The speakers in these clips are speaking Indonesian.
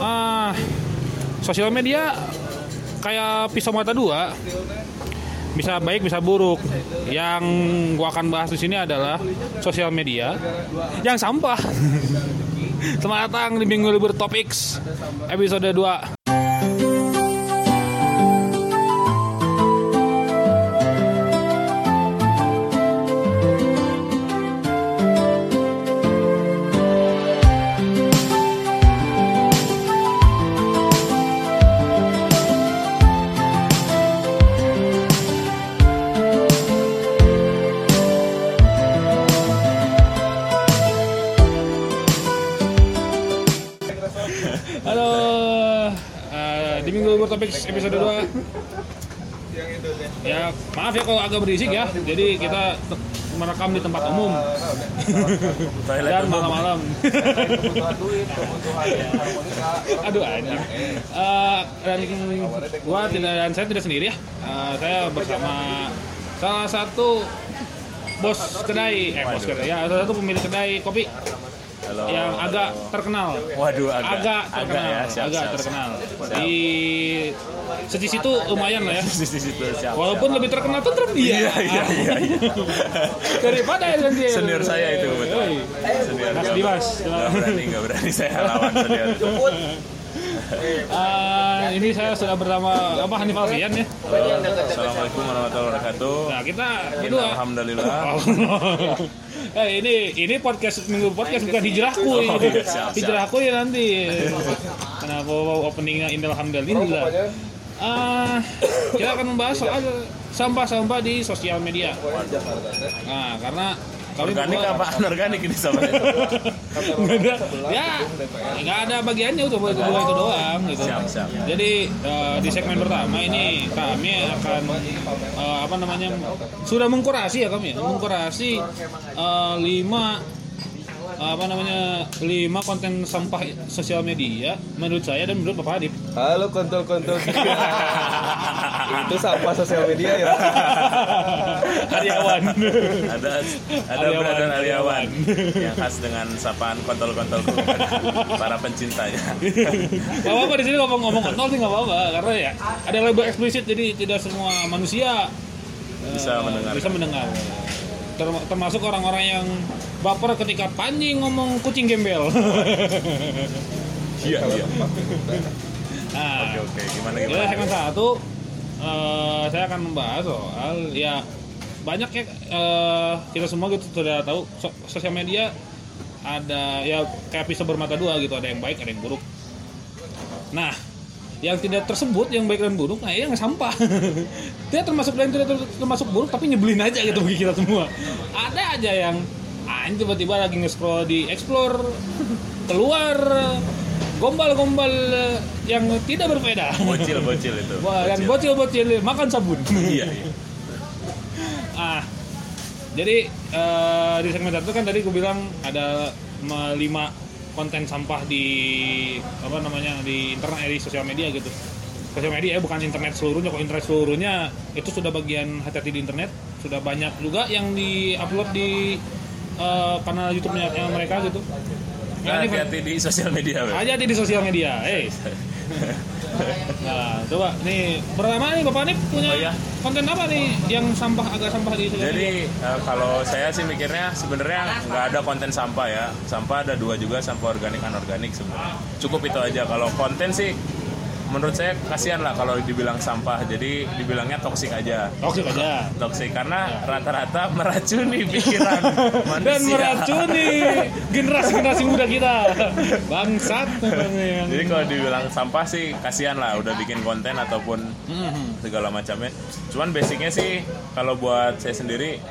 ah sosial media kayak pisau mata dua. Bisa baik bisa buruk. Yang gua akan bahas di sini adalah sosial media. Yang sampah. Selamat datang di minggu libur topics episode 2 maaf ya kalau agak berisik ya. Jadi kita merekam di tempat umum. Toilet Dan malam-malam. Aduh anjing. Eh, Dan gua tidak, dan saya tidak sendiri ya. Eh, Saya bersama salah satu bos kedai. Eh bos kedai. Ya salah satu pemilik kedai kopi Halo. yang agak terkenal Waduh agak agak terkenal, ya siap, agak siap, terkenal. siap. Di sisi situ lumayan lah ya. Di situ siap. Walaupun lebih terkenal tentrem dia. Iya iya iya. iya. Daripada yang dia. Senior saya itu. Oi. Senior. Mas Dimas. Gak berani gak berani saya lawan senior. Eh, ini saya sudah bersama apa Hanif Alfian ya. Assalamualaikum warahmatullahi wabarakatuh. Nah, kita berdua. Alhamdulillah. eh ini ini podcast minggu podcast bukan hijrahku Oh, ini. iya, siap, hijrahku ya nanti. Kenapa openingnya Indal Alhamdulillah. Ah, kita akan membahas soal sampah-sampah di sosial media. Nah, karena kami Organik apa anorganik ini sama? Nggak ada, ya nggak ada bagiannya udah buat kedua itu doang gitu. Siap, siap. Jadi eh, di segmen pertama ini kami akan eh, apa namanya sudah mengkurasi ya kami ya, mengkurasi eh, lima apa namanya lima konten sampah sosial media menurut saya dan menurut Bapak Adip. Halo kontol-kontol Itu sampah sosial media ya Karyawan. Ada ada Aryawan, brother Aryawan Aryawan. yang khas dengan sapaan kontol-kontolku para pencintanya. Gak apa-apa di sini ngomong-ngomong kontol sih nggak apa-apa karena ya ada label eksplisit jadi tidak semua manusia eh, Bisa mendengar. Bisa mendengar. Term- termasuk orang-orang yang baper ketika Panji ngomong kucing gembel. Iya iya. nah, Oke oke gimana ya gimana? segmen satu eh, saya akan membahas soal ya banyak ya eh, kita semua gitu sudah tahu so- sosial media ada ya kayak pisau bermata dua gitu ada yang baik ada yang buruk. Nah, yang tidak tersebut yang baik dan buruk, nah yang sampah. dia termasuk dan tidak ter- termasuk buruk tapi nyebelin aja gitu bagi kita semua. Ada aja yang anjing tiba-tiba lagi nge-scroll di explore keluar gombal-gombal yang tidak berbeda. Bocil bocil itu. Wah, yang bocil-bocil makan sabun. Iya iya. Ah, jadi eh, di segmen satu kan tadi gue bilang ada lima konten sampah di apa namanya di internet eh, di sosial media gitu. Sosial media ya bukan internet seluruhnya, kok internet seluruhnya itu sudah bagian hati-hati di internet. Sudah banyak juga yang di-upload di kanal YouTube-nya yang mereka gitu. Nah, ini hati-hati di sosial media. Aja di sosial media. Eh. Nah, coba nih pertama nih Bapak nih punya Oh, iya. konten apa nih yang sampah agak sampah di sosial media? Jadi eh, kalau saya sih mikirnya sebenarnya nggak ada konten sampah ya. Sampah ada dua juga, sampah organik anorganik sebenarnya. Cukup itu aja. Kalau konten sih menurut saya kasihan lah kalau dibilang sampah. Jadi dibilangnya toksik aja. Toxic aja. Toksik karena rata-rata meracuni pikiran manusia. Dan meracuni generasi-generasi muda kita. Bangsat. Jadi kalau dibilang sampah sih kasihan lah udah bikin konten ataupun Mhm. segala macamnya. Cuman basicnya sih kalau buat saya sendiri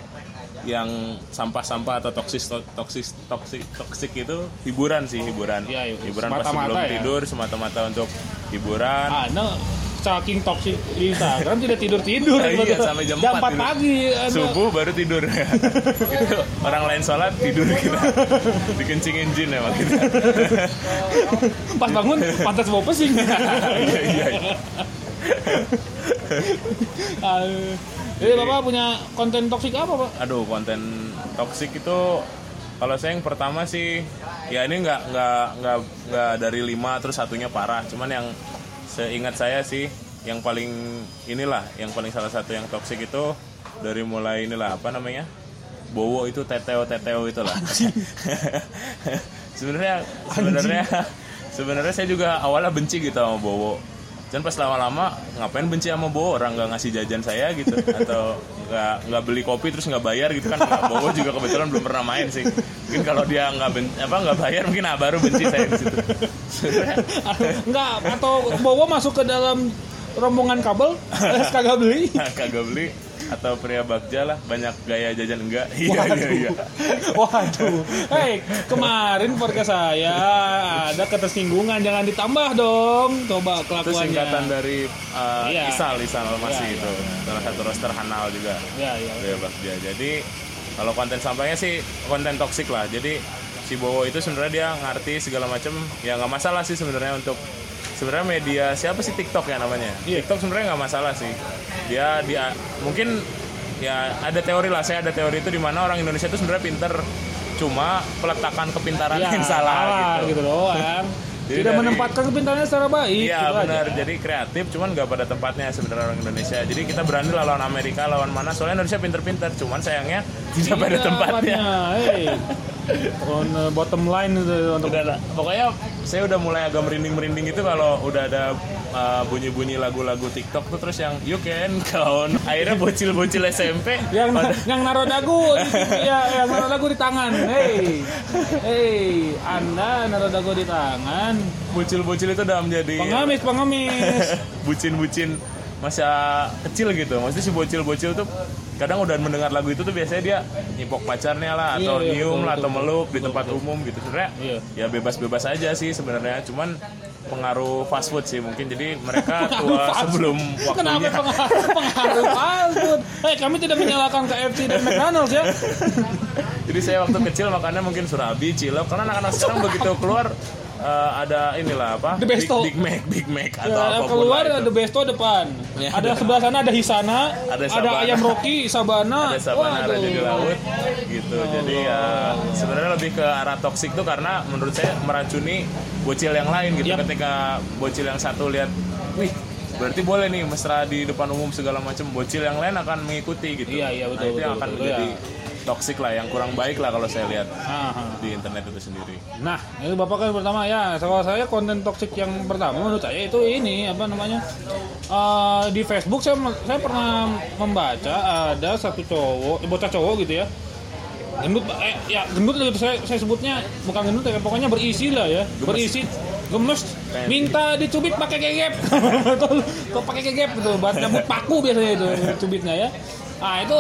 yang sampah-sampah atau toksis toksis toksik toksik itu hiburan sih hiburan Iya, iya. hiburan pas sebelum ya. tidur semata-mata untuk hiburan. Anda saking toksik di Instagram tidak tidur tidur Iya, sampai jam 4 tidur. pagi Anda. subuh baru tidur. Itu orang lain sholat tidur kita. Dikencingin jin emang kita pas bangun pantas bau pesing. Iya iya iya. Jadi bapak punya konten toksik apa pak? Aduh konten toksik itu kalau saya yang pertama sih ya ini nggak nggak nggak nggak dari lima terus satunya parah. Cuman yang seingat saya sih yang paling inilah yang paling salah satu yang toksik itu dari mulai inilah apa namanya? Bowo itu teteo teteo itu lah. Sebenarnya sebenarnya sebenarnya saya juga awalnya benci gitu sama bowo. Dan pas lama-lama ngapain benci sama bowo? Orang nggak ngasih jajan saya gitu. Atau nggak nggak beli kopi terus nggak bayar gitu kan. Nggak, bowo juga kebetulan belum pernah main sih. Mungkin kalau dia nggak ben, apa nggak bayar mungkin ah, baru benci saya di situ. Enggak, atau Bowo masuk ke dalam rombongan kabel, kagak beli. kagak beli atau pria bagja lah banyak gaya jajan enggak. Iya iya iya. Waduh, hei kemarin podcast saya ada ketersinggungan, jangan ditambah dong, coba itu kelakuannya. singkatan dari uh, Iya. Isal Isal Iya, masih itu salah satu roster Hanal juga. Ya, ya. Pria bagja. Jadi kalau konten sampahnya sih konten toksik lah. Jadi si Bowo itu sebenarnya dia ngerti segala macam ya nggak masalah sih sebenarnya untuk sebenarnya media siapa sih TikTok ya namanya? Iya. TikTok sebenarnya nggak masalah sih dia dia mungkin ya ada teori lah saya ada teori itu di mana orang Indonesia itu sebenarnya pinter cuma peletakan kepintaran Ya, yang salah, gitu. gitu doang. Jadi Tidak dari- menempatkan kepintarannya secara baik. Iya gitu aja. benar, jadi kreatif, cuman nggak pada tempatnya sebenarnya orang Indonesia. Jadi kita berani lah lawan Amerika, lawan mana? Soalnya Indonesia pinter-pinter, cuman sayangnya tidak pada tempatnya. Hey. On uh, bottom line itu untuk Udah pokoknya saya udah mulai agak merinding-merinding itu kalau udah ada uh, bunyi-bunyi lagu-lagu TikTok tuh terus yang you can count. Akhirnya bocil-bocil SMP yang pada- yang naruh dagu ya yang naruh dagu di tangan. Hey. Hey, Anda naruh dagu di tangan. bocil-bocil itu udah menjadi Pengemis, pengemis. bucin-bucin masa kecil gitu. Maksudnya si bocil-bocil tuh kadang udah mendengar lagu itu tuh biasanya dia nyipok pacarnya lah atau Iya, iya, nyium betul, lah atau betul, meluk di tempat umum gitu. Sebenarnya Iya. ya bebas-bebas aja sih sebenarnya. Cuman pengaruh fast food sih mungkin jadi mereka tua sebelum food. Kenapa waktunya. pengaruh, pengaruh fast food? Eh, kami tidak menyalahkan KFC dan McDonald's ya. Jadi saya waktu kecil makannya mungkin surabi, cilok karena anak-anak sekarang begitu keluar eh, ada inilah apa? The Besto. Big, Big Mac, Big Mac atau Ya, apa pun keluar lah itu. Besto depan. Ya, ada ada. sebelah sana ada Hisana, Ada ada, ayam Rocky, Sabana. ada sabana Waduh. raja di laut gitu jadi ya sebenarnya lebih ke arah toksik tuh karena menurut saya meracuni bocil yang lain gitu Yap. ketika bocil yang satu lihat wih berarti boleh nih mesra di depan umum segala macam bocil yang lain akan mengikuti gitu Iya, iya, betul, nah, itu yang betul, akan betul, menjadi ya. Toksik lah yang kurang baik lah kalau saya lihat Aha. di internet itu sendiri Nah, itu bapak kan pertama ya. Kalau saya konten toksik yang pertama menurut saya itu ini apa namanya Eh, di Facebook saya saya pernah membaca ada satu cowok, eh, bocah cowok gitu ya. Gendut, eh, ya gendut gitu saya, saya sebutnya bukan gendut ya, pokoknya berisi lah ya, berisi gemes minta dicubit pakai gegep kok pakai gegep gitu buat nyambut paku biasanya itu cubitnya ya ah itu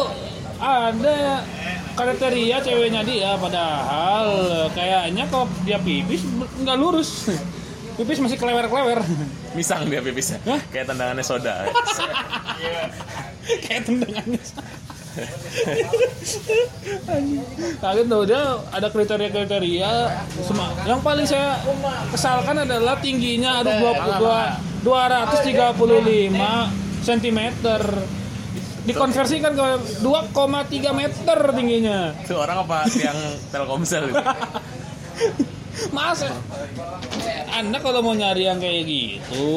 ada kriteria ceweknya dia padahal kayaknya kalau dia pipis nggak lurus. Pipis masih kelewer-kelewer. Misang dia pipisnya Hah? kayak tendangannya soda. Kayak tendangannya nah gitu dia ada kriteria-kriteria. Semua yang paling saya kesalkan adalah tingginya ada 22 235 cm dikonversikan ke 2,3 meter tingginya itu orang apa yang telkomsel itu Mas, Anda kalau mau nyari yang kayak gitu,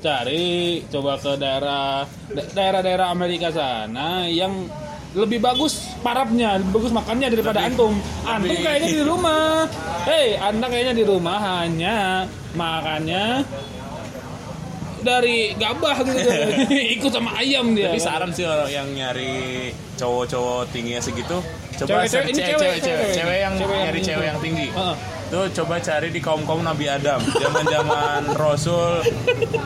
cari coba ke daerah da- daerah-daerah Amerika sana yang lebih bagus parapnya, lebih bagus makannya daripada antum. Antum lebih- kayaknya di rumah. Hei, Anda kayaknya di rumah hanya makannya dari gabah gitu. Ikut sama ayam dia. Tapi saran sih orang yang nyari cowok-cowok tingginya segitu, coba ini cewek, cewek, cewek, cewek, cewek. cewek yang Cewek yang nyari itu. cewek yang tinggi. Tuh coba cari di kaum-kaum Nabi Adam, zaman-zaman Rasul,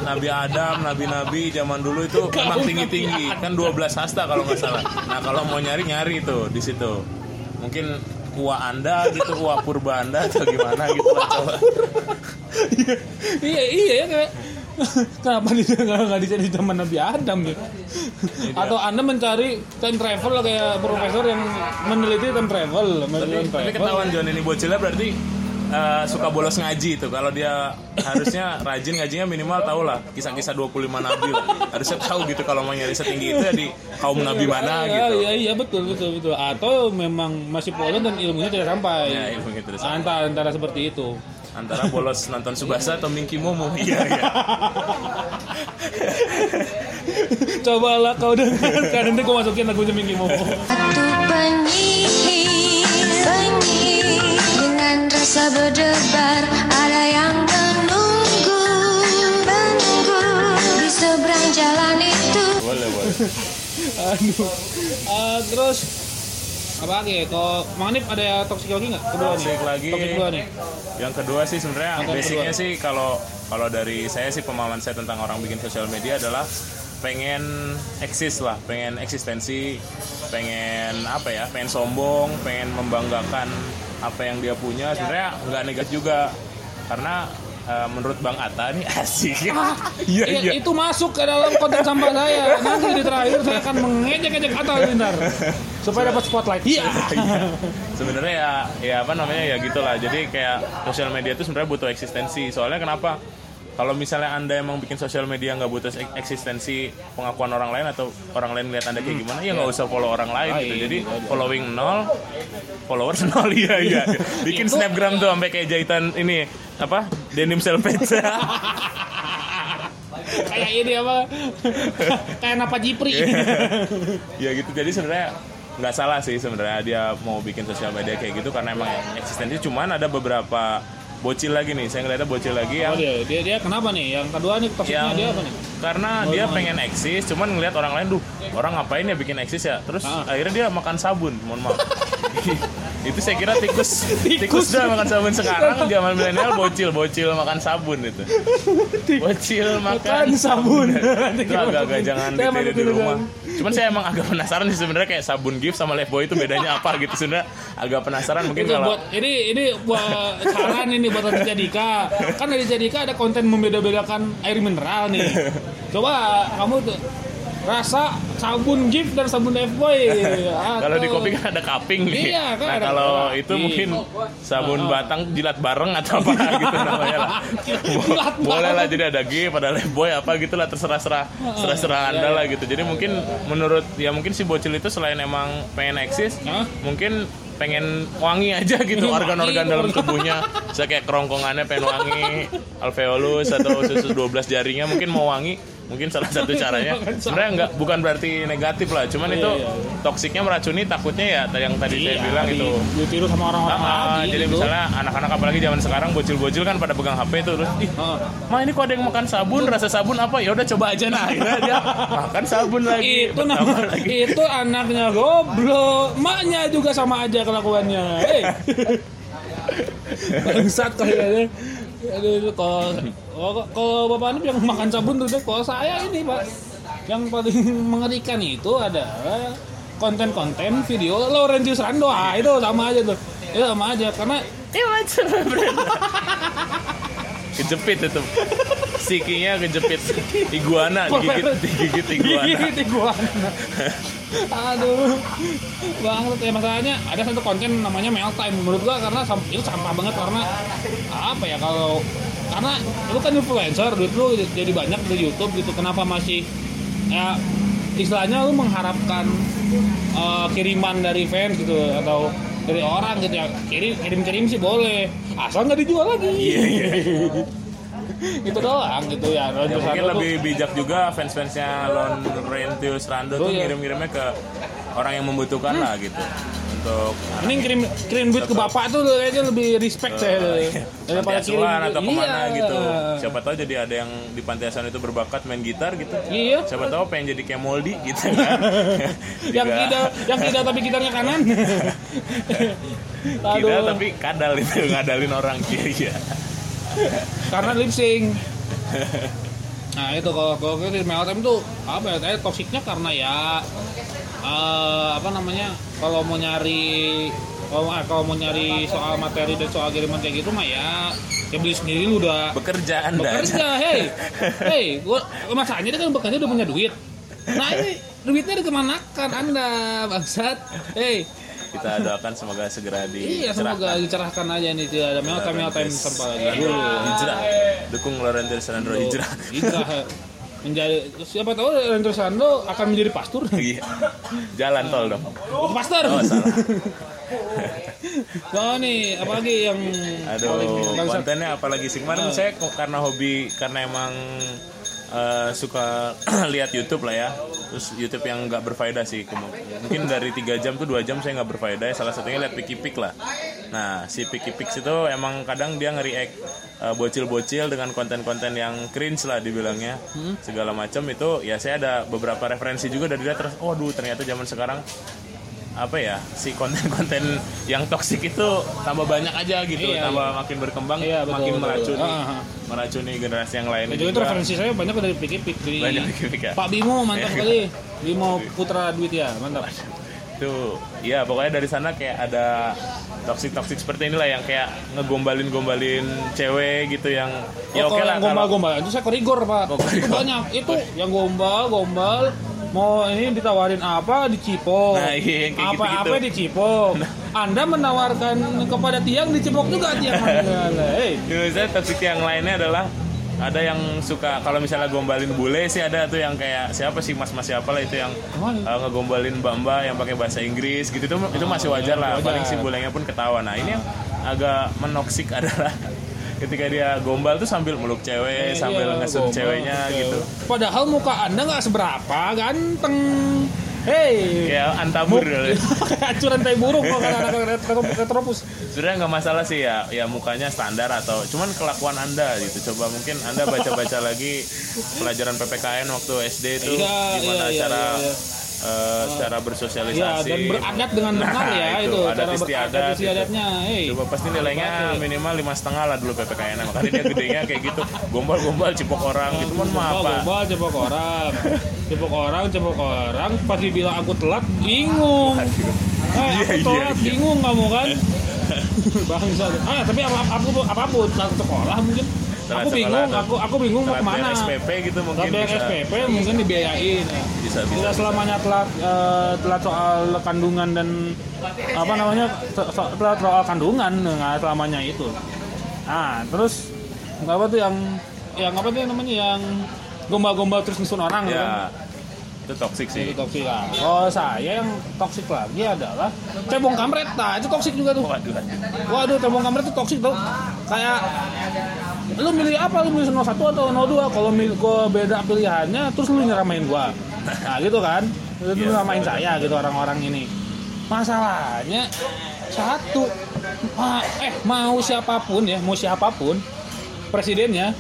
Nabi Adam, Nabi-nabi zaman dulu itu memang tinggi-tinggi, kan 12 hasta kalau nggak salah. Nah kalau mau nyari nyari tuh di situ, mungkin uwa anda gitu, uwa purba anda atau gimana gitu lah coba. iya iya ya kayak kenapa dia nggak dicari zaman Nabi Adam ya atau anda mencari time travel kayak profesor yang meneliti time travel Tapi, ketahuan John ini bocilnya berarti eh, suka bolos ngaji itu. Kalau dia harusnya rajin ngajinya minimal tahu lah kisah-kisah 25 nabi lah. Harusnya tahu gitu kalau mau nyari setinggi itu ya di kaum nabi mana Iya, gitu. Iya, iya betul betul betul. Atau memang masih polos dan ilmunya tidak sampai. Ya, ilmunya tidak sampai. Antara antara seperti itu. Antara bolos nonton Subasa atau Minky Momo. Iya, iya. Cobalah kau dengarkan nanti gue masukin lagunya Minky Momo. Satu penyihir, penyihir Dengan rasa berdebar Ada yang menunggu Menunggu Di seberang jalan itu Boleh, boleh. Aduh. Ah, terus apa lagi? Kalau Manip ada toxic lagi nggak? Kedua nih. Toxic lagi. Toxic kedua nih. Yang kedua sih sebenarnya basicnya kedua. sih kalau kalau dari saya sih pemahaman saya tentang orang bikin sosial media adalah pengen eksis lah, pengen eksistensi, pengen apa ya, pengen sombong, pengen membanggakan apa yang dia punya. Sebenarnya nggak negatif juga karena eh, menurut Bang Atta nih asik. Iya Ya, iya. itu masuk ke dalam konten sampah saya. Nanti di terakhir saya akan mengejek-ejek Atal bentar. Supaya dapat spotlight. Iya. sebenarnya ya ya apa namanya ya gitulah jadi kayak sosial media itu sebenarnya butuh eksistensi soalnya kenapa kalau misalnya anda emang bikin sosial media nggak butuh ek- eksistensi pengakuan orang lain atau orang lain lihat anda kayak gimana ya nggak usah follow orang lain gitu. Jadi gitu following nol followers nol iya iya. bikin Itu- snapgram tuh sampai kayak jahitan ini apa denim selvedge. Kayak ini apa? Kayak Napa Jipri. ya gitu. Jadi sebenarnya nggak salah sih sebenarnya dia mau bikin sosial media kayak gitu karena emang eksistensi. Cuman ada beberapa bocil lagi nih saya ngeliatnya bocil lagi yang Oh dia, dia dia kenapa nih? Yang kedua nih toksiknya dia apa nih? karena Oh, dia emang. pengen eksis cuman ngeliat orang lain duh orang ngapain ya bikin eksis ya? Terus Ah. akhirnya dia makan sabun mohon maaf. Itu saya kira tikus. Tikus. Dah makan sabun. Sekarang zaman milenial bocil bocil makan sabun itu. Bocil makan Makan sabun. itu agak-agak jangan ditiru di rumah. cuman saya emang agak penasaran sih sebenarnya kayak sabun gift sama Lifebuoy itu bedanya apa gitu. Sebenarnya agak penasaran mungkin kalau buat ini ini buat saran ini buat Raditya Dika. Kan Raditya Dika ada konten membeda-bedakan air mineral nih. Coba kamu tuh rasa sabun gift dan sabun F-boy. Kalau di kopi kan ada cupping nih. Iya, kan nah, ada kalau itu mungkin sabun Oh. batang jilat bareng atau apa gitu namanya lah. Jilat Boleh lah jadi ada G pada boy apa gitu lah terserah-serah terserah Iya, Anda iya. lah gitu. Jadi mungkin menurut ya mungkin si bocil itu selain emang pengen eksis, Hah? mungkin pengen wangi aja gitu organ-organ dalam tubuhnya. Saya kayak kerongkongannya pengen wangi alveolus atau usus 12 jarinya mungkin mau wangi mungkin salah satu caranya sebenarnya nggak bukan berarti negatif lah cuman Iya, itu iya. toksiknya meracuni takutnya ya yang tadi saya Iya, bilang di- itu ditiru sama orang-orang Ah, ah, lagi jadi gitu. misalnya anak-anak apalagi zaman sekarang bocil-bocil kan pada pegang HP itu terus ih Heeh. Ma ini kok ada yang makan sabun, rasa sabun apa? Ya udah coba aja nah. Akhirnya dia makan sabun lagi. itu nama lagi. itu anaknya goblok maknya juga sama aja kelakuannya hey. bangsat kayaknya Aduh, itu kalau kalau- kalau bapak Anip yang makan sabun tuh kalau saya ini pak yang paling mengerikan itu adalah konten-konten video Laurentius Rando ah itu sama aja tuh itu sama aja karena Iya macam Kejepit itu. Sikinya kejepit iguana digigit digigit iguana. Gigit iguana. Aduh, banget ya masalahnya ada satu konten namanya mail time menurut gua karena itu sampah banget karena apa ya kalau karena lu kan influencer duit lu jadi banyak di YouTube gitu kenapa masih ya istilahnya lu mengharapkan eh, kiriman dari fans gitu atau dari orang gitu ya kirim kirim kirim sih boleh asal nggak dijual lagi Iya, iya. itu doang gitu ya, Ya, mungkin ada tuh- lebih bijak juga fans-fansnya Laurentius Rando Oh, tuh iya. ngirim-ngirimnya ke orang yang membutuhkan lah gitu. Untuk Mending kirim kirim duit ke bapak tuh kayaknya lebih respect saya daripada panti kirim atau ke mana Iya. gitu. Siapa tahu jadi ada yang di panti asuhan itu berbakat main gitar gitu. Iya. Siapa tahu pengen jadi kayak Moldi gitu kan. yang tidak yang tidak tapi gitarnya kanan. Tidak tapi kadal itu ngadalin orang iya iya. karena lip sync. Nah itu kalau kalau kita di Meltem tuh apa ya? Toksiknya karena ya eh, apa namanya? Kalau mau nyari kalau kalau mau nyari soal materi dan soal kiriman kayak gitu mah ya ya beli sendiri lu udah. Bekerja Anda. bekerja hei hei gua masalahnya dia kan bekerja udah punya duit. Nah ini duitnya dikemanakan anda bangsat? Hei kita doakan semoga segera Iya, dicerahkan semoga dicerahkan. aja nih tidak ada melta melta yang tanpa lagi. Aduh, hijrah. Dukung Lorenzo Sandro hijrah. Hijrah menjadi siapa tahu Leandro Sando akan menjadi pastor. Iya. jalan tol dong Oh, pastor. oh salah Oh nih, apalagi yang Aduh, kontennya apalagi sih kemarin Ah. saya kok karena hobi karena emang eh, suka lihat YouTube lah ya. Terus YouTube yang nggak berfaedah sih. Mungkin dari tiga jam tuh dua jam saya nggak berfaedah. Salah satunya lihat Piki Pik lah. Nah, si Piki Pik itu emang kadang dia nge-react eh, bocil-bocil dengan konten-konten yang cringe lah dibilangnya. Hmm. Segala macam itu ya saya ada beberapa referensi juga dari dia terus oh duh ternyata zaman sekarang apa ya si konten-konten yang toksik itu tambah banyak aja gitu Iya, tambah makin berkembang Iya, betul, makin betul. meracuni Ah, ah. meracuni generasi yang lain itu itu referensi saya banyak dari Piki Pik dari Banyak Piki-Pik ya? Pak Bimo mantap Iya. sekali. Bimo Putra Duit ya, mantap. itu ya pokoknya dari sana kayak ada toksik toksik seperti inilah yang kayak ngegombalin gombalin cewek gitu yang ya oh, oke kalau lah yang kalau gombal-gombal itu saya korigor pak. Oh, banyak itu yang gombal gombal mau ini ditawarin apa dicipok. Nah, iya, yang kayak apa gitu-gitu. apa dicipok. Anda menawarkan kepada tiang dicipok juga tiang. Menurut saya toxic yang lainnya adalah ada yang suka kalau misalnya gombalin bule sih ada tuh yang kayak siapa sih mas mas siapa lah itu yang uh, ngegombalin mbak mbak yang pakai bahasa Inggris gitu itu itu masih wajar lah wajar. paling si bulenya pun ketawa nah ini yang agak menoksik adalah ketika dia gombal tuh sambil meluk cewek sambil Iya, ngesut ceweknya oke. gitu Padahal muka Anda nggak seberapa ganteng. Hei. kayak antabur gitu. Kayak acuran tai burung kok kan anak retropus. sebenarnya nggak masalah sih ya ya mukanya standar atau cuman kelakuan anda gitu coba mungkin anda baca-baca lagi pelajaran ppkn waktu SD itu Iya, gimana iya, iya, cara iya, iya. Eh, cara Iya, bersosialisasi dan beradat dengan benar Nah, ya itu, itu, adat cara istiadat itu. istiadatnya. Hei. coba pasti nilainya minimal lima setengah lah dulu ppkn makanya dia gedenya kayak gitu gombal-gombal cipok orang gitu mohon maaf Gombal, gombal, cepok orang, cepok orang, cepok orang. Pas dibilang aku telat, bingung. Eh, Iya, aku iya, telat, iya. bingung kamu kan? Bangsa. Ah, tapi apa apa apa pun telat sekolah mungkin. Aku bingung, aku aku bingung mau ke mana. SPP gitu mungkin Telat bisa SPP mungkin dibiayain. bisa bisa Tidak selamanya telat eh, telat soal kandungan dan apa namanya telat soal kandungan nggak selamanya itu. Nah terus apa tuh yang yang apa tuh yang namanya yang gombal-gombal terus nyusun orang gitu kan? Itu toksik sih Itu toksik kan. Kalau saya yang toksik lagi adalah cebong kampret. Nah, itu toksik juga tuh. waduh Waduh, cebong kampret itu toksik tuh. Kayak lu milih apa? Lu milih 01 atau 02? Kalau milih gua beda pilihannya, terus lu nyeramain gua. Nah, gitu kan. Itu Iya. nyeramain saya gitu orang-orang ini. Masalahnya satu, ma- eh mau siapa pun ya, mau siapa pun presidennya,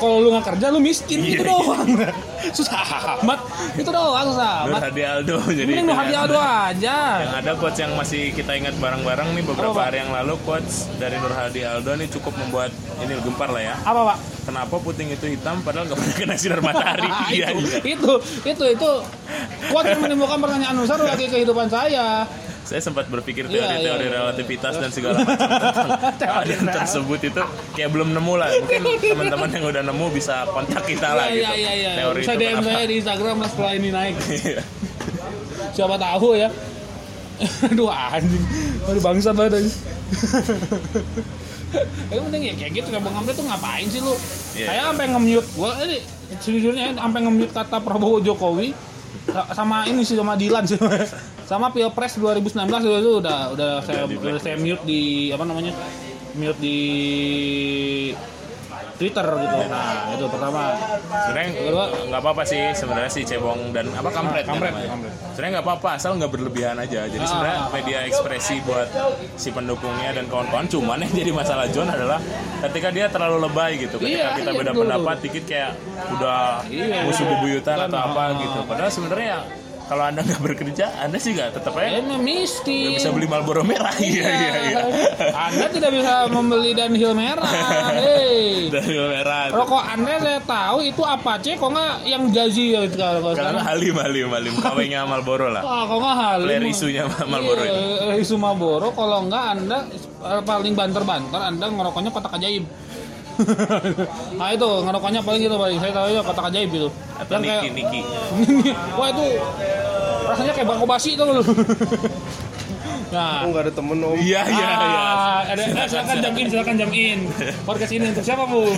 kalau lu nggak kerja lu miskin Iya, itu doang. susah amat. Itu doang susah Nur amat. Hadi Aldo jadi Mending hati kan. Aldo aja. yang ada quotes yang masih kita ingat bareng-bareng nih beberapa Apa, hari yang lalu quotes dari Nur Hadi Aldo nih cukup membuat ini gempar lah ya Apa pak? kenapa puting itu hitam padahal nggak pernah kena sinar matahari iya itu, iya itu, itu, itu. Kuat yang menimbulkan pertanyaan besar bagi kehidupan saya. Saya sempat berpikir Iya, teori-teori iya, iya. relativitas dan segala macam tentang tersebut itu kayak belum nemu lah mungkin teman-teman yang udah nemu bisa kontak kita lah Iya, gitu iya, iya. teori Bisa DM saya di Instagram lah setelah ini naik. Siapa tahu ya. Aduh anjing. Aduh bangsa banget anjing. Yang penting ya kayak gitu ya Bang tuh ngapain sih lu? Iya. Saya sampai nge-mute gua ini sejujurnya sampai nge-mute kata Prabowo Jokowi sama ini sih sama Dilan sih. sama Pilpres 2019 itu udah udah saya udah saya mute di apa namanya? Mute di Twitter gitu. Nah, itu pertama. sebenarnya Kedua, nggak apa-apa sih sebenarnya si cebong dan apa kampret ya Kampret, kampret. sebenarnya nggak apa-apa asal nggak berlebihan aja jadi Ah, sebenarnya ah, media ekspresi buat si pendukungnya dan kawan-kawan cuman yang jadi masalah John adalah ketika dia terlalu lebay gitu ketika Iya, kita iya, beda pendapat dikit kayak udah Iya, musuh iya. bebuyutan atau apa gitu ah. padahal sebenarnya kalau anda nggak bekerja anda sih nggak tetap aja Emang miskin. nggak bisa beli Marlboro merah iya iya iya Anda tidak bisa membeli Dunhill merah. Hei. dari merah. Rokok Anda saya tahu itu apa cek kok nggak yang jazi ya kalau kalau karena sekarang. halim halim halim kawenya Marlboro lah Ah, kok nggak halim. Flare isunya Marlboro Iya, itu. isu Marlboro kalau nggak Anda eh, paling banter-banter Anda ngerokoknya kotak ajaib. Nah itu ngerokoknya paling gitu paling saya tahu ya kotak ajaib gitu. atau Niki Niki Wah itu rasanya kayak bangko basi tuh lu. Nah, Oh nggak ada temen om. Iya iya iya. Ah, ada, eh, silakan jam in, silakan jam in. Podcast ini untuk siapa bu?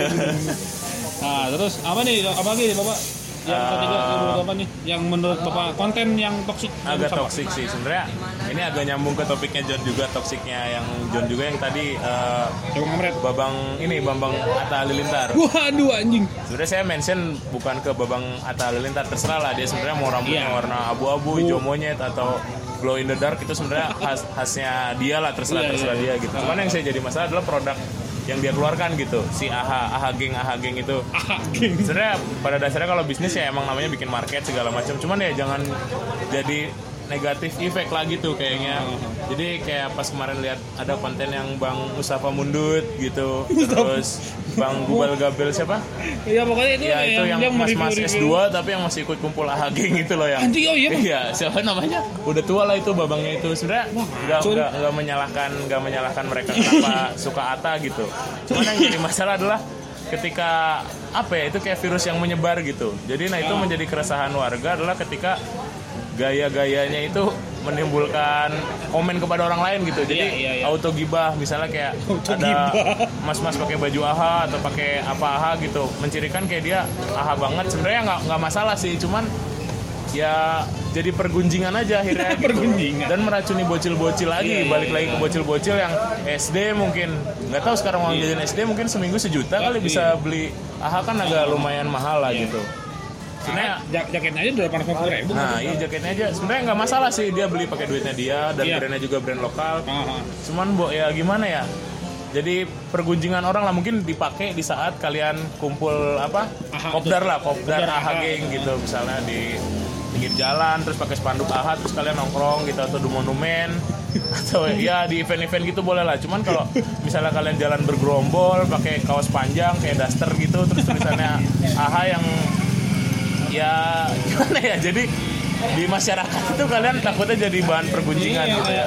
Nah, terus apa nih? Apa lagi bapak? Yang ketiga, yang menurut bapak nih? Yang menurut bapak konten yang toksik? agak toksik sih sebenarnya ini agak nyambung ke topiknya John juga toksiknya yang John juga yang tadi ngamret. Babang ini Bambang Atta Halilintar Waduh anjing. sebenarnya saya mention bukan ke Babang Atta Halilintar terserah lah dia sebenarnya mau rambutnya Iya. warna abu-abu hijau monyet atau glow in the dark itu sebenarnya khas khasnya dia lah terserah Iya, terserah iya, dia gitu cuman yang saya jadi masalah adalah produk yang dia keluarkan gitu. Si AHA AHA geng AHA geng itu. Geng. sebenarnya pada dasarnya kalau bisnis ya emang namanya bikin market segala macam. Cuman ya jangan jadi negatif efek lah gitu kayaknya. Jadi kayak pas kemarin lihat ada konten yang Bang Mustafa Mundut gitu terus Bang Gubal Gabel siapa? Iya pokoknya itu ya itu yang mas-mas mereview-review. S2 tapi yang masih ikut kumpul AHG gitu loh yang oh iya, iya siapa namanya? Udah tua lah itu babangnya itu. Sebenarnya nggak sorry. nggak nggak menyalahkan nggak menyalahkan mereka kenapa suka Ata gitu. Cuman yang jadi masalah adalah ketika apa ya itu kayak virus yang menyebar gitu. Jadi nah itu menjadi keresahan warga adalah ketika gaya-gayanya itu menimbulkan komen kepada orang lain gitu jadi Iya, iya, iya. auto gibah misalnya kayak Auto ada mas-mas pakai baju AHA atau pakai apa AHA gitu mencirikan kayak dia AHA banget sebenarnya nggak nggak masalah sih cuman ya jadi pergunjingan aja akhirnya gitu. Pergunjingan. dan meracuni bocil-bocil lagi Iya, iya, balik iya. lagi ke bocil-bocil yang SD mungkin nggak tahu sekarang uang jajan SD mungkin seminggu sejuta kali Iya. bisa beli AHA kan agak lumayan mahal lah Iya. gitu sebenarnya jak jaketnya aja udah delapan puluh ribu. Nah, iya jaketnya aja. Sebenarnya nggak masalah sih dia beli pakai duitnya dia dan Iya. brandnya juga brand lokal. Ah. Cuman bo ya gimana ya? Jadi pergunjingan orang lah mungkin dipakai di saat kalian kumpul apa? Aha, kopdar lah, kopdar Kopdar AHA aha. geng gitu misalnya di pinggir jalan terus pakai spanduk AHA terus kalian nongkrong gitu atau di monumen atau ya di event-event gitu boleh lah. Cuman kalau misalnya kalian jalan bergerombol pakai kaos panjang kayak daster gitu terus tulisannya AHA yang ya gimana ya jadi di masyarakat itu kalian takutnya jadi bahan pergunjingan Iya, gitu ya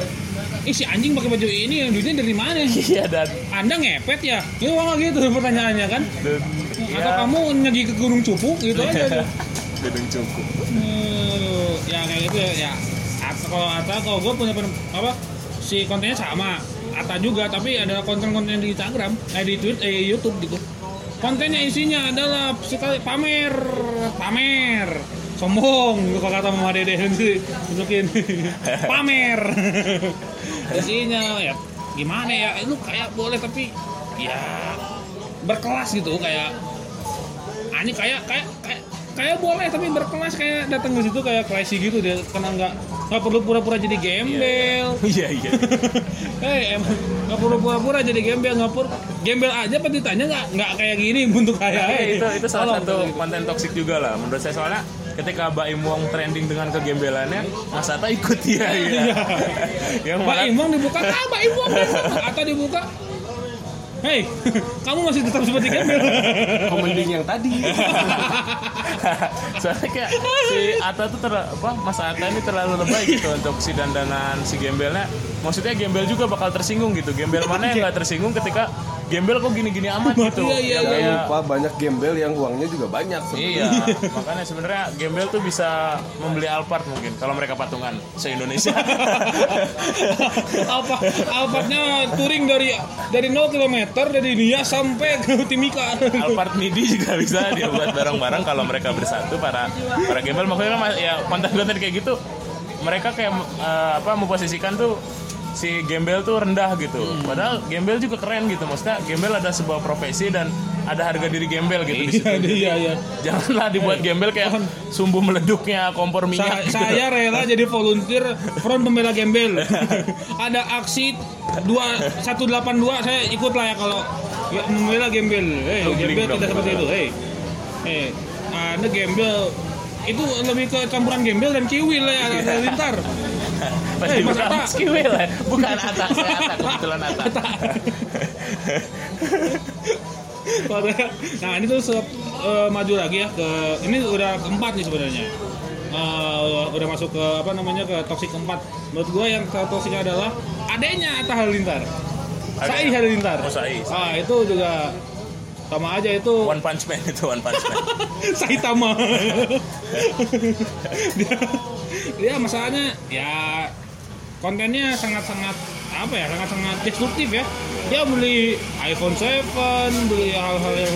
Ih si anjing pakai baju ini yang duitnya dari mana? iya dan, Anda ngepet ya? Itu kalau gitu pertanyaannya kan? dan Atau kamu nyegi ke Gunung Cupu gitu aja. gedung cukup Hmm, ya kayak gitu ya. ya. At- kalau Ata, kalau gue punya apa si kontennya sama. Ata juga, tapi ada konten-konten di Instagram, eh di Twitter, eh YouTube gitu. Kontennya isinya adalah sekali pamer, pamer, sombong, kalau kata Mama Dede tunjukin. Pamer. isinya ya gimana ya, lu kayak boleh tapi ya berkelas gitu kayak Ani kayak kayak kayak kayak boleh tapi berkelas kayak datang ke situ kayak classy gitu dia karena nggak nggak perlu pura-pura jadi gembel. iya iya. Hei emang nggak perlu pura-pura jadi gembel nggak perlu gembel aja pas ditanya nggak nggak kayak gini bentuk kayak Tapi itu itu salah Tolong, satu konten toksik juga lah menurut saya. Soalnya ketika Baim Wong trending dengan kegembelannya Mas Ata ikut ya iya. Yang Mbak Imong dibuka ah Mbak Imong atau dibuka Hei, kamu masih tetap seperti gembel. Komending yang tadi. soalnya kayak si Ata tuh ter, apa Mas Ata ini terlalu lebay gitu untuk si dandanan si gembelnya maksudnya gembel juga bakal tersinggung gitu gembel mana yang nggak tersinggung ketika gembel kok gini-gini amat gitu Iya, iya, Jangan kayak- lupa banyak gembel yang uangnya juga banyak. Iya, makanya sebenarnya gembel tuh bisa membeli Alphard mungkin kalau mereka patungan se Indonesia. Apa Alphardnya touring dari dari 0 km dari Nia sampai ke Timika. Alphard MIDI juga bisa dia buat barang-barang kalau mereka bersatu para para gembel makanya kan ya konten-konten kayak gitu mereka kayak eh, apa memposisikan tuh si gembel tuh rendah gitu. Padahal gembel juga keren gitu. Maksudnya gembel ada sebuah profesi dan ada harga diri gembel gitu di situ. Iya, iya. Janganlah dibuat gembel kayak sumbu meleduknya kompor Sa- minyak. gitu. saya rela jadi volunteer front pembela gembel. Ada aksi 2 182 saya ikut lah ya kalau ya, membela gembel. Hei, Lu gembel tidak seperti itu. Hei. Hei, Anda gembel itu lebih ke campuran gembel dan kiwil ya ada lintar. Pasti Eh, bukan. Mas Kiwil ya. Bukan Ata, saya Ata kebetulan Ata. nah ini tuh eh, maju lagi ya ke ini udah keempat nih sebenarnya Eh, udah masuk ke apa namanya ke toksik keempat menurut gue yang ke toksiknya adalah adanya Atta Halilintar Sai Halilintar Oh, Sai. ah itu juga sama aja itu One Punch Man itu One Punch Man. Saitama dia, dia masalahnya ya kontennya sangat-sangat apa ya sangat-sangat destruktif ya. Dia beli iPhone 7 beli hal-hal yang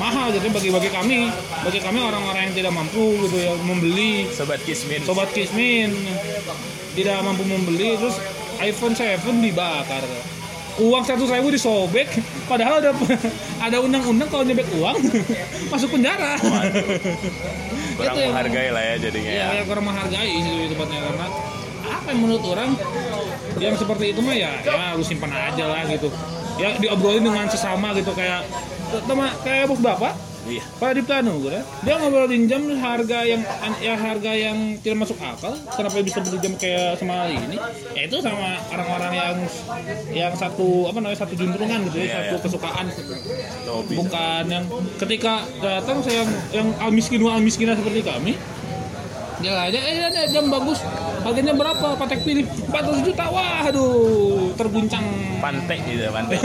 mahal gitu bagi bagi kami. Bagi kami orang-orang yang tidak mampu gitu ya membeli. Sobat Kismin. sobat kismin. Tidak mampu membeli terus iPhone 7 dibakar uang seratus ribu disobek padahal ada ada undang-undang kalau nyebek uang masuk penjara Kurang Itu yang- menghargai lah ya jadinya Iya, ya. ya kurang menghargai sih lebih tepatnya karena apa yang menurut orang yang seperti itu mah ya ya lu simpan aja lah gitu. Ya diobrolin dengan sesama gitu kayak sama kayak bos bapak Iya. Pak Diptanu gitu kan. Dia ngobrolin jam harga yang ya harga yang tidak masuk akal. Kenapa bisa beli jam kayak sama ini? Ya itu sama orang-orang yang yang satu apa namanya satu juntrungan gitu ya, Iya, satu iya. kesukaan Itu hobi. bukan yang ketika datang saya yang yang miskin al miskinan seperti kami dia aja eh ada jam bagus harganya berapa patek pilih 400 juta wah aduh terguncang Pantai gitu ya, pantai. Eh,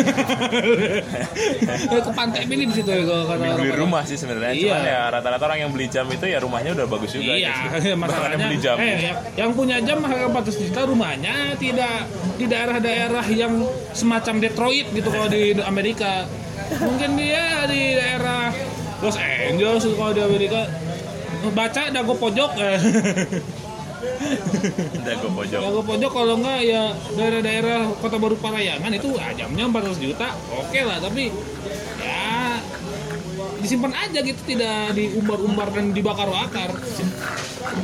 ke pantai pilih di situ ya kalau kata beli orang-orang. rumah sih sebenarnya. Iya. Cuman ya rata-rata orang yang beli jam itu ya rumahnya udah bagus juga. Iya, gitu. Bahkan masalahnya beli jam. eh yang, yang punya jam harga 400 juta rumahnya tidak di daerah-daerah yang semacam Detroit gitu kalau di Amerika. Mungkin dia di daerah Los Angeles kalau di Amerika baca dago pojok eh. Gue pojok. dago pojok kalau enggak ya daerah-daerah Kota Baru Parayangan itu ah, jamnya 400 juta oke lah tapi ya disimpan aja gitu tidak diumbar-umbar dan dibakar-bakar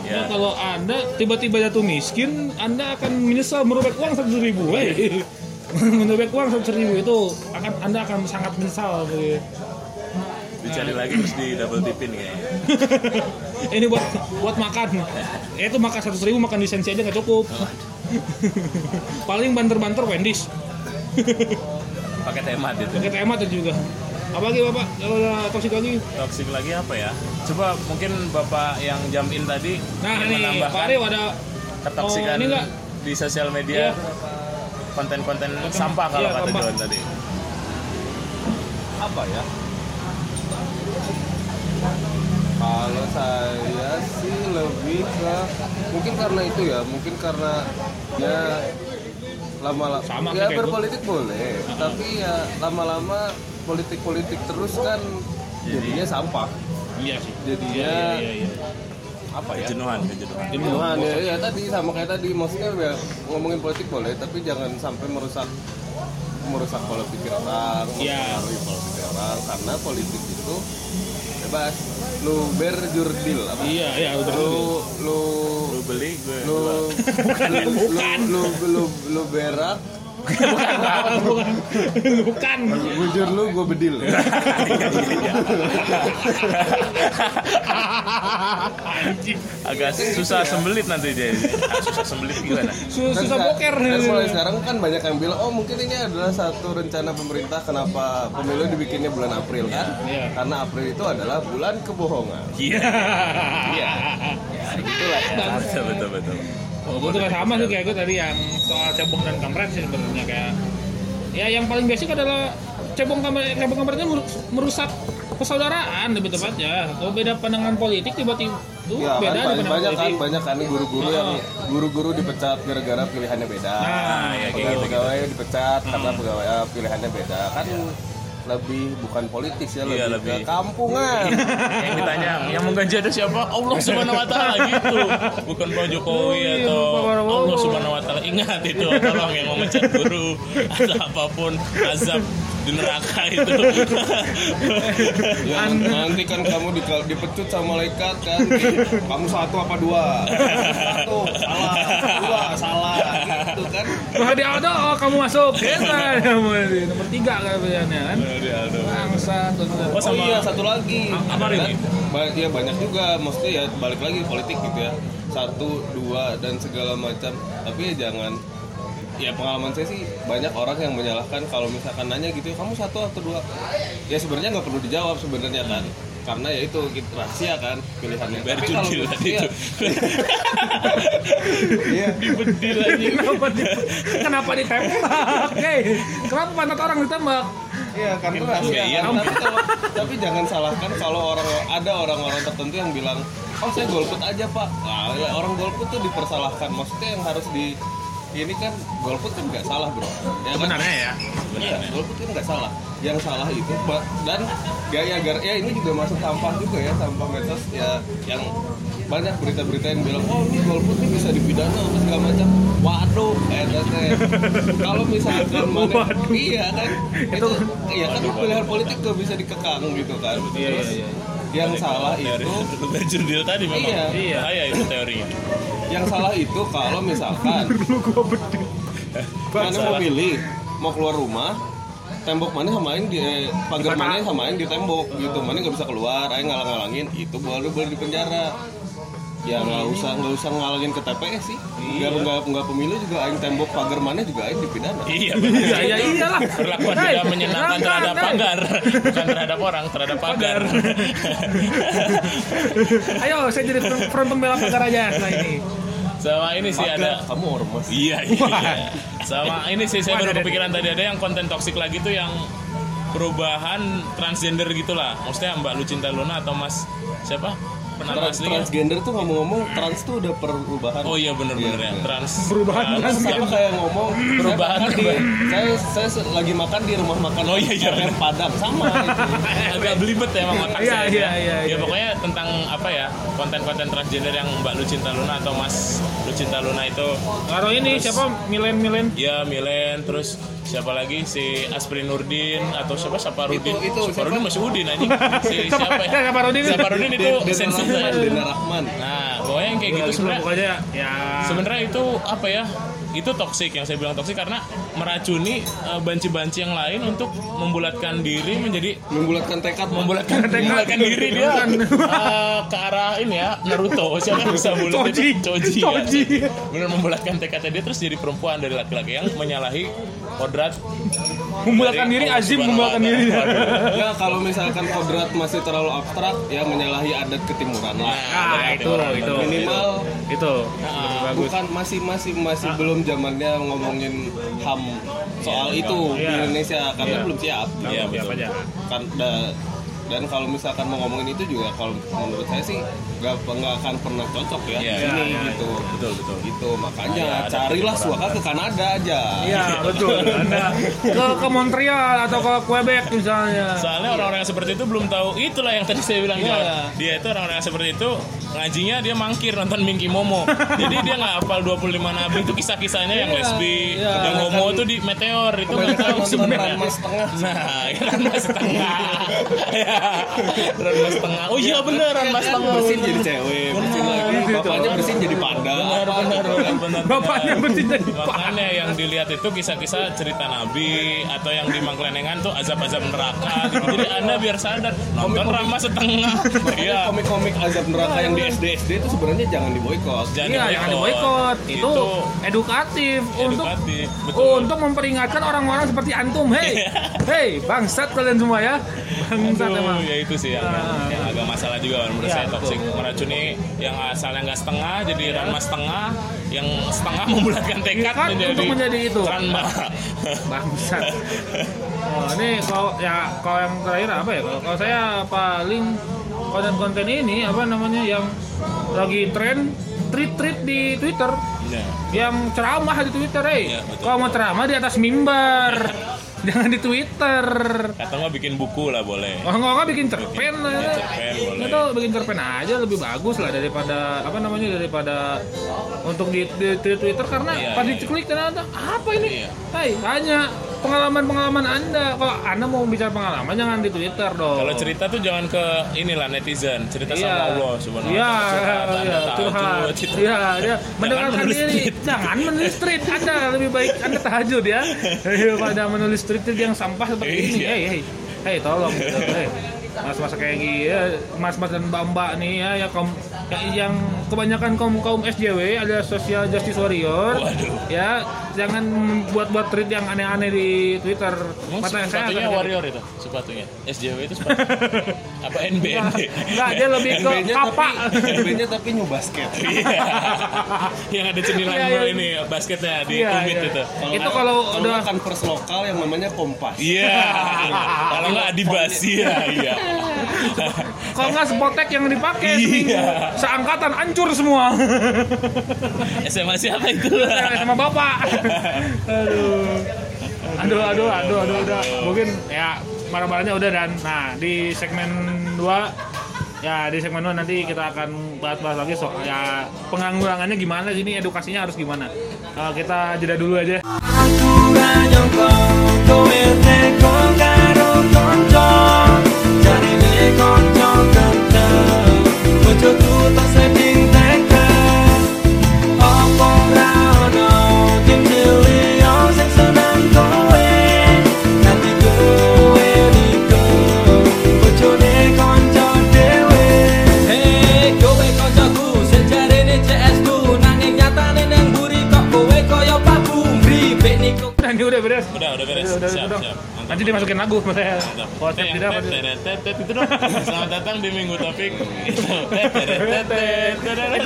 Ya. Ya, kalau anda tiba-tiba jatuh miskin, anda akan menyesal merobek uang seratus ribu. Wey. merobek uang seratus ribu itu akan anda akan sangat menyesal. wey. Dicari lagi terus di double tipin kayaknya. Ini buat buat makan. Ya itu makan seratus ribu makan lisensi aja nggak cukup. Paling banter-banter Wendy's. Pakai temat itu. Pakai tema tuh juga. Apa lagi bapak? Kalau toksik lagi? Toxic lagi apa ya? Coba mungkin Bapak yang jam in tadi Nah ini Pak Arif ada ketoksikan Oh, ini nggak? di sosial media Iya. konten-konten sampah kalau iya, kata. John tadi. apa ya kalau saya sih lebih ke mungkin karena itu ya mungkin karena ya lama-lama ya kayak berpolitik boleh tapi ya lama-lama politik-politik terus kan jadinya sampah Iya sih. jadinya Iya, iya, iya. apa ya Kejenuhan, kejenuhan. Jenuhan ya, ya tadi sama kayak tadi maksudnya ya, ngomongin politik boleh tapi jangan sampai merusak merusak pola pikir orang, Iya. mempengaruhi pola pikir orang karena politik itu bebas. Lu berjurdil apa? Iya, iya, udah Lu lu Lu beli, gue lu jual. lu, lu, lu, lu, lu berak, bukan. Bukan. bujur lu gue bedil. Anjing. Agak susah sembelit nanti jadi. Ah, susah sembelit gimana? Susah seka- boker. Dan mulai sekarang kan banyak yang bilang, oh mungkin ini adalah satu rencana pemerintah kenapa pemilu dibikinnya bulan April kan? Iya. Karena April itu adalah bulan kebohongan. Iya. Iya. Ya gitulah. Betul, betul, betul. Oh, gue tuh sama sih kayak gue tadi yang soal cebong dan kampret sih sebenarnya kayak ya yang paling basic adalah cebong kampret cebong kampretnya merus- merusak persaudaraan lebih tepatnya. Kalau beda pandangan politik tiba-tiba Ya kan beda di banyak, banyak kan banyak kan guru-guru yang guru-guru dipecat gara-gara pilihannya beda. Nah, ya, kayak gitu, pegawai dipecat karena pegawai pilihannya beda. Kan lebih bukan politis ya Iya, lebih, lebih. ke kampungan. yang ditanya yang menggaji ada siapa Allah subhanahu wa taala gitu bukan Pak Jokowi iya, atau. Allah subhanahu wa taala ingat itu tolong yang memecat guru atau apa pun azab di neraka itu Ya, nanti kan kamu di, dipecut sama malaikat kan. kamu satu apa dua? Satu salah, dua salah gitu kan. Wah di Aldo, oh, kamu masuk Kita nomor tiga kan pilihannya kan bangsa tuh oh Oh sama iya satu lagi. Apa, Rim? Kan, ba- ya banyak juga, maksudnya ya balik lagi politik gitu ya. Satu, dua dan segala macam. Tapi ya jangan ya pengalaman saya sih banyak orang yang menyalahkan kalau misalkan nanya gitu kamu satu atau dua ya sebenarnya nggak perlu dijawab sebenarnya kan karena ya itu rahasia kan pilihannya Biar Tapi kalau tadi iya. itu. iya bedil aja kenapa di, kenapa ditembak Hei, kenapa pantat orang ditembak Iya. Iya, kan. Tapi, kalau- tapi jangan salahkan kalau orang ada orang-orang tertentu yang bilang, oh saya golput aja pak. Nah, ya, orang golput tuh dipersalahkan. Maksudnya yang harus di ini kan golput kan nggak salah bro ya kan? Sebenarnya ya. Iya, golput kan nggak salah. Yang salah itu dan gaya gar ya ini juga masuk sampah juga ya sampah medsos ya yang banyak berita-berita yang bilang oh ini golput ini bisa dipidana apa segala macam. Waduh, eh. Kalau misalkan mana iya kan itu iya kan pilihan politik tuh bisa dikekang gitu kan. Iya, iya, iya. Yang salah Teori itu Berjudil tadi memang. Iya. Iya. Bahaya itu teorinya. yang salah itu kalau misalkan mana mau pilih mau keluar rumah tembok mana samain di eh, pagar mana samain di tembok gitu mana nggak bisa keluar ayo ngalang-ngalangin itu baru boleh di penjara ya nggak usah nggak usah ngalangin ke TPS sih nggak nggak nggak pemilu juga aing tembok pagar mana juga aing dipidana Iya, Iya, iya, iyalah. Perlakuan Hey, tidak menyenangkan terhadap hey. pagar, bukan terhadap orang, terhadap pagar. Ayo, saya jadi front pembela pagar aja nah ini. Sama ini sih Pagar, ada kamu ormas Iya, iya. Sama ini sih saya baru kepikiran tadi ada yang konten toksik lagi tuh yang perubahan transgender gitulah. Maksudnya Mbak Lucinta Luna atau Mas siapa? Trans- aslinya. transgender tuh ngomong-ngomong trans tuh udah perubahan Oh iya bener-bener Iya, ya. iya. Trans. Perubahan trans- trans- sama kayak ngomong Perubahan, saya, makan di, saya saya lagi makan di rumah makan Oh, iya, iya, bener. Padang sama itu agak belibet ya emang otak Iya, saya. iya, ya. iya, Ya iya. pokoknya tentang apa ya konten-konten transgender yang Mbak Lucinta Luna atau Mas Lucinta Luna itu. Atau ini siapa? Milen-Milen ya Milen. Terus siapa lagi? Si Asprin Nurdin atau siapa? Saparudin Itu- itu Saparudin siapa? masih Udin aja si siapa ya? Saparudin. Saparudin itu? Dena sensi Rahman, saya. Dena Rahman. Nah pokoknya yang kayak gitu sebenarnya ya. sebenarnya itu apa ya itu toksik yang saya bilang toksik karena meracuni eh, banci-banci yang lain untuk membulatkan diri menjadi membulatkan tekad. Membulatkan membulatkan diri dia. Eh, ke arah ini ya Naruto. Siapa yang bisa bulat Choji. itu Choji, Choji. ya. benar membulatkan tekadnya dia terus jadi perempuan dari laki-laki yang menyalahi kodrat. Membulatkan diri Azim membulatkan diri. ya kalau misalkan kodrat masih terlalu abstrak ya menyalahi adat ketimuran lah. Ah, ada itu, itu. minimal itu. Nah, lebih bagus. bukan masih masih masih belum zamannya ngomongin ham soal itu di Iya. Indonesia karena Iya. belum siap Iya, Siap betul. aja. kan da- dan kalau misalkan mau ngomongin itu juga kalau menurut saya sih nggak nggak akan pernah cocok ya Iya, di sini iya, iya. gitu betul betul gitu makanya Iya, ada carilah suaka ke Kanada aja Iya betul. Anda ke ke Montreal atau ke Quebec misalnya. Soalnya orang-orang yang seperti itu belum tahu itulah yang tadi saya bilang Iya. Jal. Dia itu orang-orang yang seperti itu ngajinya dia mangkir nonton Minky Momo. Jadi dia nggak hafal 25 nabi itu kisah-kisahnya yang lesbi, Iya. yang homo itu di meteor itu nggak tahu nonton sebenarnya. Nah, ya, Ranma setengah. Ranma setengah. Oh iya bener Ranma setengah. bersin jadi cewek bersin lagi bapaknya bersin jadi panda Benar, benar, gitu. benar, benar. Bapaknya bersin jadi Makanya yang dilihat itu kisah-kisah cerita Nabi atau yang di Mangklenengan tuh azab-azab neraka. Gitu. Jadi anda biar sadar nonton Rama setengah. Iya. komik-komik azab neraka yang di SD SD itu sebenarnya jangan diboykot Jangan Iya, jangan diboikot. Itu, Itu edukatif, untuk untuk memperingatkan orang-orang seperti antum. Hei, hei, bangsat kalian semua ya. Bangsat emang. Aduh, ya itu sih yang, Ah. yang agak masalah juga menurut Iya, saya toksik meracuni yang asalnya nggak setengah jadi ranma setengah yang setengah membulatkan tekad Tekad menjadi untuk menjadi itu. ranma Bangsat. Oh, ini kalau ya kalau yang terakhir apa ya? Kalau, kalau saya paling konten-konten ini apa namanya yang lagi tren tweet-tweet di Twitter Ya. yang ceramah di Twitter, eh. Iya, betul. Kalau mau ceramah di atas mimbar, jangan di Twitter. atau nggak bikin buku lah boleh Kalau nggak nggak bikin cerpen lah. Ya, cerpen boleh. Itu bikin cerpen aja lebih bagus lah daripada apa namanya daripada untuk di, di, di Twitter karena Iya, pas iya, diceklik ternyata apa ini? Iya. Hai, hanya pengalaman-pengalaman Anda. Kalau Anda mau bicara pengalaman jangan di Twitter dong. Kalau cerita tuh jangan ke inilah netizen, cerita Iya. sama Allah subhanahu Iya. Curhat, iya, curhat. Iya, dia mendengarkan diri. Jangan menulis tweet. Anda lebih baik Anda tahajud ya daripada menulis tweet yang sampah seperti ini. Iya. Hei, hei, hei, tolong. Hei, mas-mas kayak gini, ya, mas-mas dan mbak-mbak nih ya, yang kaum yang, yang kebanyakan kaum kaum SJW ada social justice warrior, Waduh. ya jangan buat-buat tweet yang aneh-aneh di Twitter. Emang Mata saya sepatunya warrior itu, sepatunya. SJW itu sepatu. Apa NBND? Enggak, dia lebih ke kapak. NB-nya tapi new basket Iya. yang ada cemilan Iya, iya. ini basketnya di Iya, kumit iya. itu. Itu kalau udah kan pers lokal yang namanya kompas Iya. Kalau nggak adibasi ya, iya. Kalau nggak spotek yang dipakai Iya. Seangkatan hancur semua. SMA siapa itu? sama bapak. Aduh. Aduh, aduh, aduh, aduh, udah. Mungkin ya marah-marahnya udah dan nah di segmen 2 ya di segmen 2 nanti kita akan bahas-bahas lagi soal ya penganggurangannya gimana sih ini edukasinya harus gimana. Eh, kita jeda dulu aja. Dimasukin lagu. Kalau siap tidak apa itu dong. Selamat datang di minggu topik. Itu.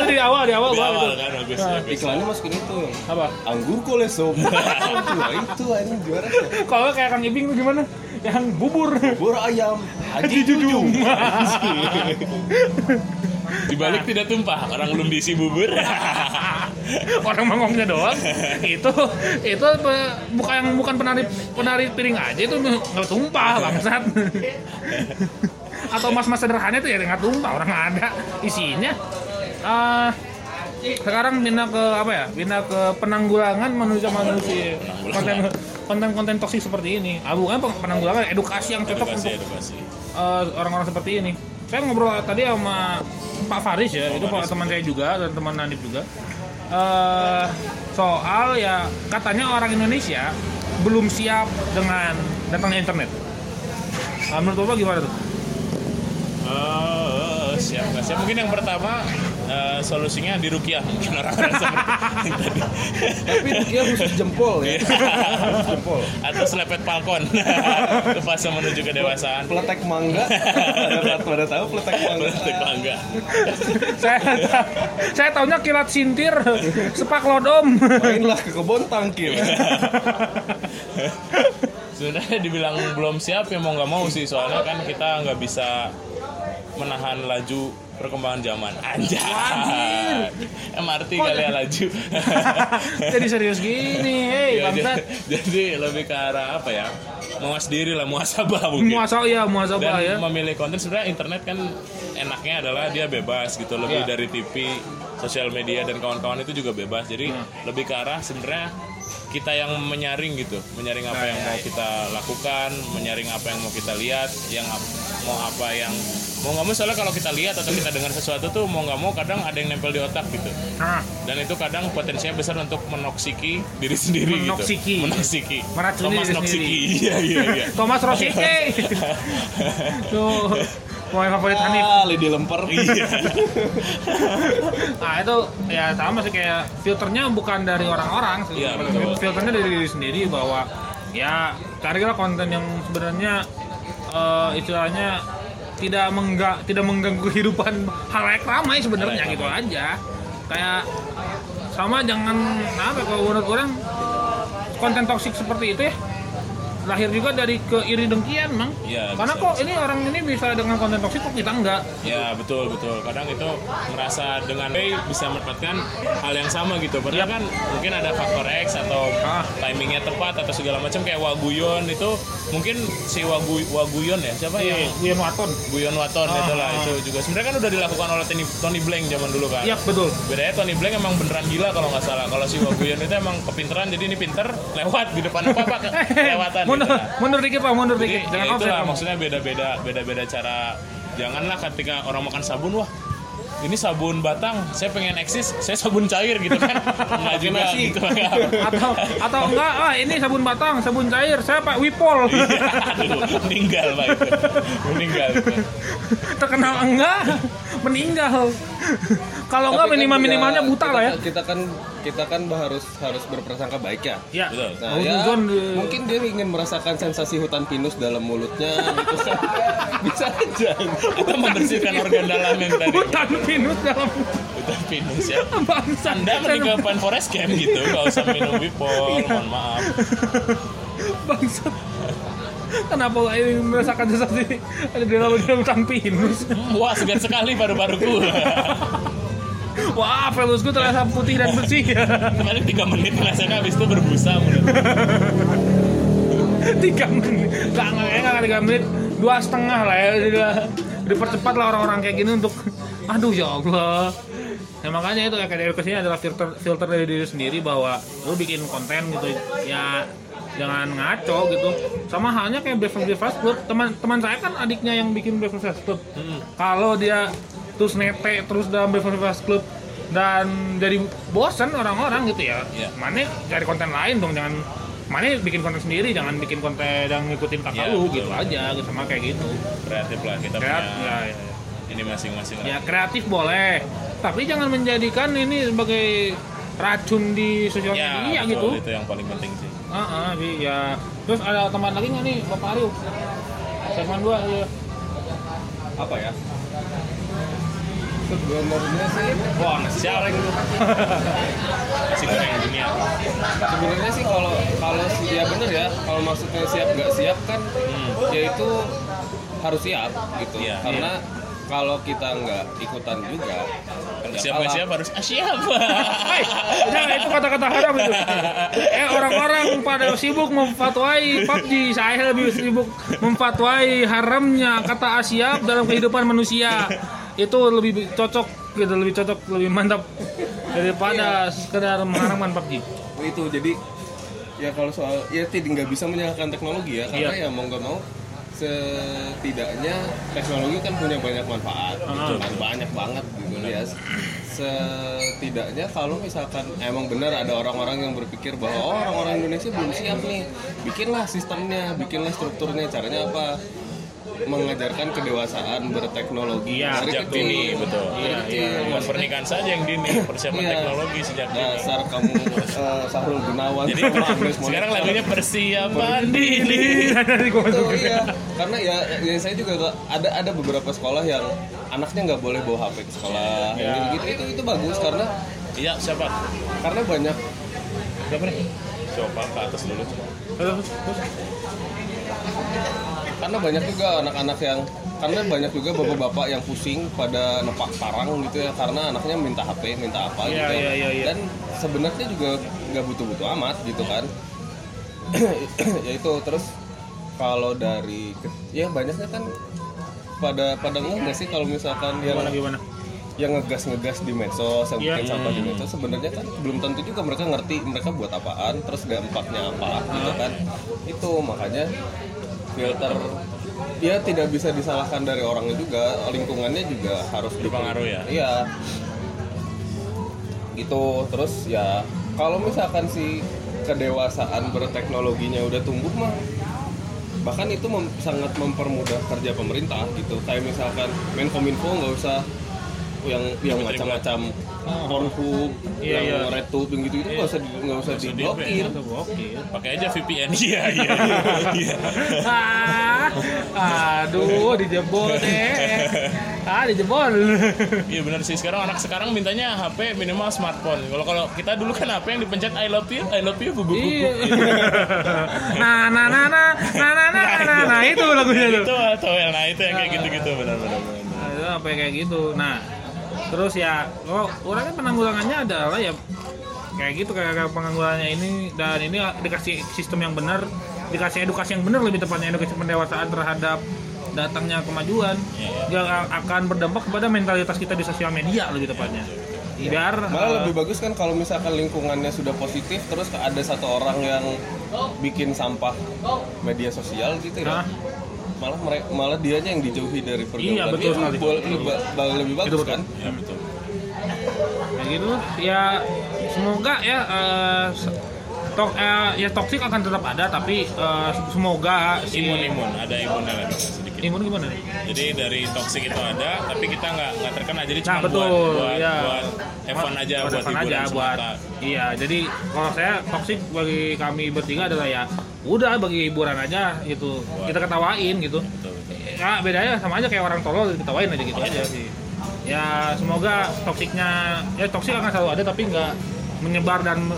Di awal di awal gua awal itu. kan bagus. Nah, bagus. Iklannya masukin itu. Apa? Anggur kolesom. Wah, itu anjing juara. Kalau kayak Kang Ibing tuh gimana? Yang bubur. Bubur ayam. Haji Jujung. Di balik tidak tumpah, orang belum diisi bubur. Orang mangongnya doang. itu itu bukan yang bukan penari penari piring aja itu nggak tumpah bangsat. Atau mas-mas sederhana itu ya nggak tumpah orang nggak ada isinya. Eh, sekarang pindah ke apa ya? Pindah ke penanggulangan manusia manusia. Konten konten-konten toksik seperti ini. Ah, bukan penanggulangan, edukasi yang cocok edukasi, untuk eh, orang-orang seperti ini. Saya ngobrol tadi sama Pak Faris ya, itu Pak teman saya juga dan teman Nadif juga. Eh, soal ya katanya orang Indonesia belum siap dengan datangnya internet. Ah, menurut Bapak gimana tuh? Oh, siap nggak siap. Mungkin yang pertama eh, solusinya di rukiah mungkin orang-orang seperti yang tadi. Tapi dia harus jempol ya. Jempol. Atau selepet palkon. Itu fase menuju kedewasaan. Peletek mangga. Pada pada tahu peletek mangga. Peletek bangga. saya saya taunya kilat sintir, sepak lodom. Mainlah ke kebun tangkil. Sebenarnya dibilang belum siap ya mau nggak mau sih soalnya kan kita nggak bisa menahan laju perkembangan zaman. Anjay. MRT kali ya laju. Jadi serius gini, hei Ya, jadi, jadi lebih ke arah apa ya? Mawas diri lah muasabah mungkin. Muasal ya, muasabah ya. memilih konten sebenarnya internet kan enaknya adalah dia bebas gitu lebih Iya. dari TV sosial media dan kawan-kawan itu juga bebas. Jadi Hmm. lebih ke arah sebenarnya kita yang menyaring gitu menyaring apa Nah, yang iya, mau kita lakukan menyaring apa yang mau kita lihat yang mau apa yang mau nggak mau soalnya kalau kita lihat atau kita dengar sesuatu tuh mau nggak mau kadang ada yang nempel di otak gitu. Nah, dan itu kadang potensinya besar untuk menoksiki diri sendiri Menoksiki. gitu. Menoksiki. Meracuni Thomas diri Noksiki. sendiri. iya iya iya. Thomas Rosike. Tuh, pemain favorit Hanif. Ah, lidi lemper. Iya. Nah itu ya sama sih kayak filternya bukan dari orang-orang sih. Betul. filternya dari diri sendiri bahwa ya carilah konten yang sebenarnya eh, istilahnya tidak mengga, tidak mengganggu kehidupan halayak ramai sebenarnya gitu aja. Kayak sama jangan apa kalau menurut orang konten toksik seperti itu ya lahir juga dari keiri dengkian mang Iya, karena bisa, kok bisa. ini orang ini bisa dengan konten toksik kok kita enggak Ya betul betul. Kadang itu merasa dengan hey, bisa mendapatkan hal yang sama gitu. Padahal kan mungkin ada faktor X atau Ah. timingnya tepat atau segala macam kayak Waguyon itu mungkin si Wagu Waguyon ya siapa yang Wian Waton Guyon Waton Ah, itulah ah. itu juga sebenarnya kan udah dilakukan oleh Tony, Tony Blank zaman dulu kan. iya betul Bedanya Tony Blank emang beneran gila kalau nggak salah. Kalau si Waguyon itu emang kepinteran jadi ini pinter lewat di depan apa apa kelewatan. mundur, gitu lah. mundur dikit pak, mundur Jadi, dikit. ya Jangan offset. itulah maksudnya beda-beda beda-beda cara. Janganlah ketika orang makan sabun wah ini sabun batang, saya pengen eksis, saya sabun cair gitu kan. Enggak juga gitu. Atau atau enggak, ah ini sabun batang, sabun cair, saya pak Wipol. Aduh, meninggal Pak itu. Meninggal. Terkenal enggak, meninggal. Kalau enggak kan minimal minimalnya buta lah ya. Kita kan kita kan harus harus berprasangka baik ya. Ya. Betul. Nah, Oh, ya, Zon, eh, mungkin dia ingin merasakan sensasi hutan pinus dalam mulutnya gitu kan. Bisa aja. Atau membersihkan organ dalam yang tadi. Hutan pinus dalam Hutan pinus ya. bangsa. Anda mending ke Pan Forest Camp gitu, nggak usah minum Wipol, mohon maaf. bangsa. Kenapa ini merasakan sensasi ada di dalam dalam tampinus? Wah, segan sekali baru-baruku. Wah, pelus gue terasa putih dan bersih. Kemarin 3 menit rasanya habis itu berbusa menurut. tiga menit, nggak nggak tiga menit, dua setengah lah ya. Udah, dipercepat lah orang-orang kayak gini untuk, aduh ya Allah. Nah makanya itu kayak edukasinya adalah filter filter dari diri sendiri bahwa lu bikin konten gitu ya jangan ngaco gitu. Sama halnya kayak Breakfast Breakfast Club teman teman saya kan adiknya yang bikin Breakfast Breakfast Club kalau dia terus nete terus dalam Breakfast Breakfast Club dan jadi bosan orang-orang gitu ya Iya. mana cari konten lain dong jangan mana bikin konten sendiri jangan bikin konten yang ngikutin kakak Iya, lu betul, gitu betul. aja gitu sama kayak gitu. Kreatif lah kita Kreat, punya ya, ya, ini masing-masing ya kreatif boleh tapi jangan menjadikan ini sebagai racun di sosial Ya, media betul, gitu. itu yang paling penting sih. Ah, ah, di- ya. Terus ada teman lagi nggak nih, Bapak Arif? Segmen dua ya. apa ya sebenarnya sih Wah, nasi goreng lu. nasi goreng dunia. sebenarnya sih kalau kalau si- ya bener ya kalau maksudnya siap nggak siap kan ya itu harus siap gitu Iya. karena kalau kita nggak ikutan juga Kalau ya siap nggak kalah. siap harus ah, siap. Hai, jangan itu kata-kata haram itu. Eh orang-orang pada sibuk memfatwai PUBG, saya lebih sibuk memfatwai haramnya kata asyap dalam kehidupan manusia. Itu lebih cocok gitu, lebih cocok, lebih mantap daripada sekedar mengharamkan PUBG. itu jadi ya kalau soal ya tidak nggak bisa menyalahkan teknologi ya karena Iya. ya mau nggak mau setidaknya teknologi kan punya banyak manfaat gitu Ah. kan banyak banget gitu ya setidaknya kalau misalkan emang benar ada orang-orang yang berpikir bahwa oh, orang-orang Indonesia belum siap nih bikinlah sistemnya bikinlah strukturnya caranya apa mengajarkan kedewasaan berteknologi dari Sejak kecil. dini, betul. Dari Iya, kecil. iya, pernikahan saja yang dini, persiapan Iya. teknologi sejak dini. dasar kamu eh, Sahrul Gunawan Jadi sekarang lagunya persiapan dini. itu iya karena ya, ya saya juga nggak- ada ada beberapa sekolah yang anaknya nggak boleh bawa HP ke sekolah Iya. yang gitu itu itu bagus karena Iya, siapa? karena banyak Siapa nih? Coba ke atas dulu. Karena banyak juga anak-anak yang karena banyak juga bapak-bapak yang pusing pada nepak parang gitu ya karena anaknya minta HP minta apa Iya, gitu iya, iya, iya. dan sebenarnya juga nggak butuh-butuh amat gitu kan ya itu terus kalau dari ya banyaknya kan pada pada nggak sih kalau misalkan yang Gimana gimana? yang ngegas ngegas di medsos yang Iya. bikin sampah di medsos sebenarnya kan belum tentu juga mereka ngerti mereka buat apaan terus dampaknya apa gitu kan itu makanya filter ya tidak bisa disalahkan dari orangnya juga lingkungannya juga harus Berpengaruh ya? iya gitu terus ya kalau misalkan si kedewasaan berteknologinya udah tumbuh mah bahkan itu mem- sangat mempermudah kerja pemerintah gitu. Kayak misalkan Menkominfo nggak usah yang yang macam-macam Pornhub, Iya, iya. RedTube yang gitu itu nggak usah di- nggak usah usah diblokir Itu. Pakai aja VPN. Iya, iya. Iya. Ah, aduh, dijebol deh. Ah, dijebol. Iya benar sih sekarang anak sekarang mintanya HP minimal smartphone. Kalau kalau kita dulu kan HP yang dipencet I love you, I love you gugup Iya. gugup. Nah, nah, nah, nah, nah, nah, nah, nah, nah, itu lagunya tuh. Itu atau yang nah itu yang kayak gitu-gitu benar-benar. Nah, itu apa kayak gitu. Nah, terus ya, oh, orangnya penanggulangannya adalah ya kayak gitu kayak, kayak penanggulangannya ini dan ini dikasih sistem yang benar, dikasih edukasi yang benar lebih tepatnya edukasi pendewasaan terhadap datangnya kemajuan Iya, yang akan berdampak kepada mentalitas kita di sosial media lebih tepatnya. Biar malah eh, lebih bagus kan kalau misalkan lingkungannya sudah positif terus ada satu orang yang bikin sampah media sosial gitu ya Hah? Malah mereka malah dianya yang dijauhi dari pergaulan Iya, betul Itu sekali. bol- lebih, lebih bagus betul. kan Ya betul. kayak gitu ya semoga ya eh, se- tok eh, ya toksik akan tetap ada tapi eh, semoga si Imun-imun, ada imunnya lagi sedikit. Imun gimana nih? Jadi dari toxic itu ada, tapi kita nggak nggak terkena. Jadi cuma Nah, betul, buat buat, ya. buat fun aja, buat, hiburan aja, buat semata. iya jadi kalau saya toksik bagi kami bertiga adalah ya udah bagi hiburan aja gitu kita ketawain gitu Betul, betul. ya bedanya sama aja kayak orang tolol diketawain aja gitu aja sih ya semoga toksiknya ya toksik akan selalu ada tapi nggak menyebar dan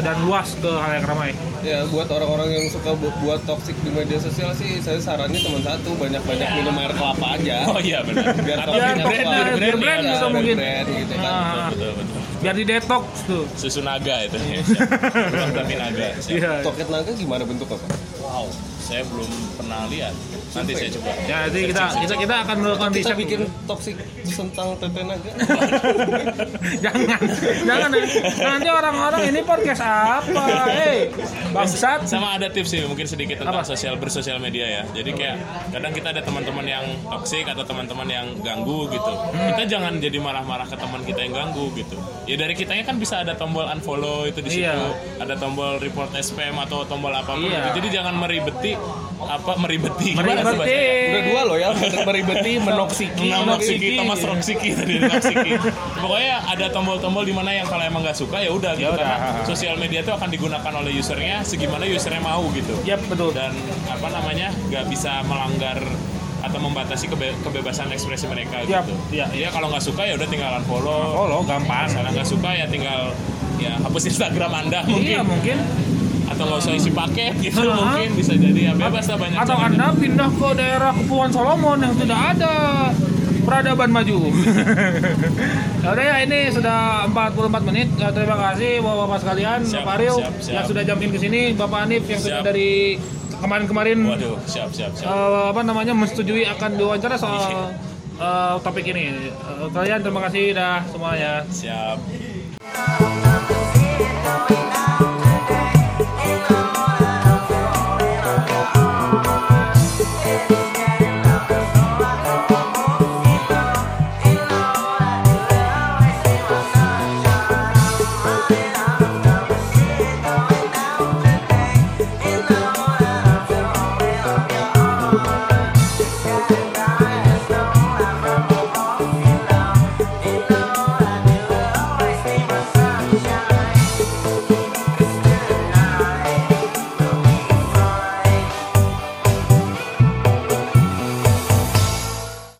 dan luas ke halayak ramai. Ya buat orang-orang yang suka bu- buat toxic di media sosial sih saya sarannya cuma satu banyak-banyak minum air kelapa aja. Oh iya benar. Biar Atau Ya, toxic toxic apa? biar brand Ya, gitu biar mungkin. brand gitu kan. Ah, betul betul. biar di detox tuh. Susu naga itu. Belum tapi naga. Iya. Toket naga gimana bentuknya Pak? Wow, saya belum pernah lihat. Nanti saya coba. Ya, jadi kita kita kita akan melakukan Kita riset bikin toxic tentang tempe naga. jangan jangan nanti orang-orang ini podcast apa eh bangsat Sama ada tips sih mungkin sedikit tentang Apa? sosial bersosial media ya. Jadi kayak kadang kita ada teman-teman yang toksik atau teman-teman yang ganggu gitu. Hmm. Kita jangan jadi marah-marah ke teman kita yang ganggu gitu. Ya dari kitanya kan bisa ada tombol unfollow itu di situ, Iya. ada tombol report spam atau tombol apa pun. Iya. gitu. Jadi jangan meribeti apa meribeti. Meribeti bahasanya? Udah dua loh ya, meribeti, menoksiki. Menoksiki, Thomas Roksiki tadi. Pokoknya ada tombol-tombol di mana yang kalau emang nggak suka ya udah gitu Ya karena sosial media itu akan digunakan oleh usernya segimana usernya mau gitu. ya betul Dan apa namanya nggak bisa melanggar atau membatasi kebe- kebebasan ekspresi mereka gitu. iya. Ya kalau nggak suka ya udah tinggal unfollow. lo gampang Misalnya nggak suka ya tinggal ya hapus Instagram anda mungkin iya mungkin atau nggak usah isi paket gitu Nah. mungkin bisa jadi ya bebas lah banyak atau caranya. anda pindah ke daerah Kepulauan Solomon yang tidak ada peradaban maju udah ya ini sudah 44 menit Ya, terima kasih bapak-bapak sekalian Siap, Bapak siap, siap. yang sudah jamin ke sini Bapak Anif yang sudah dari kemarin-kemarin Waduh, siap siap siap. eh, apa namanya menyetujui akan diwawancara soal eh, topik ini. Eh, kalian terima kasih dah semuanya. Siap.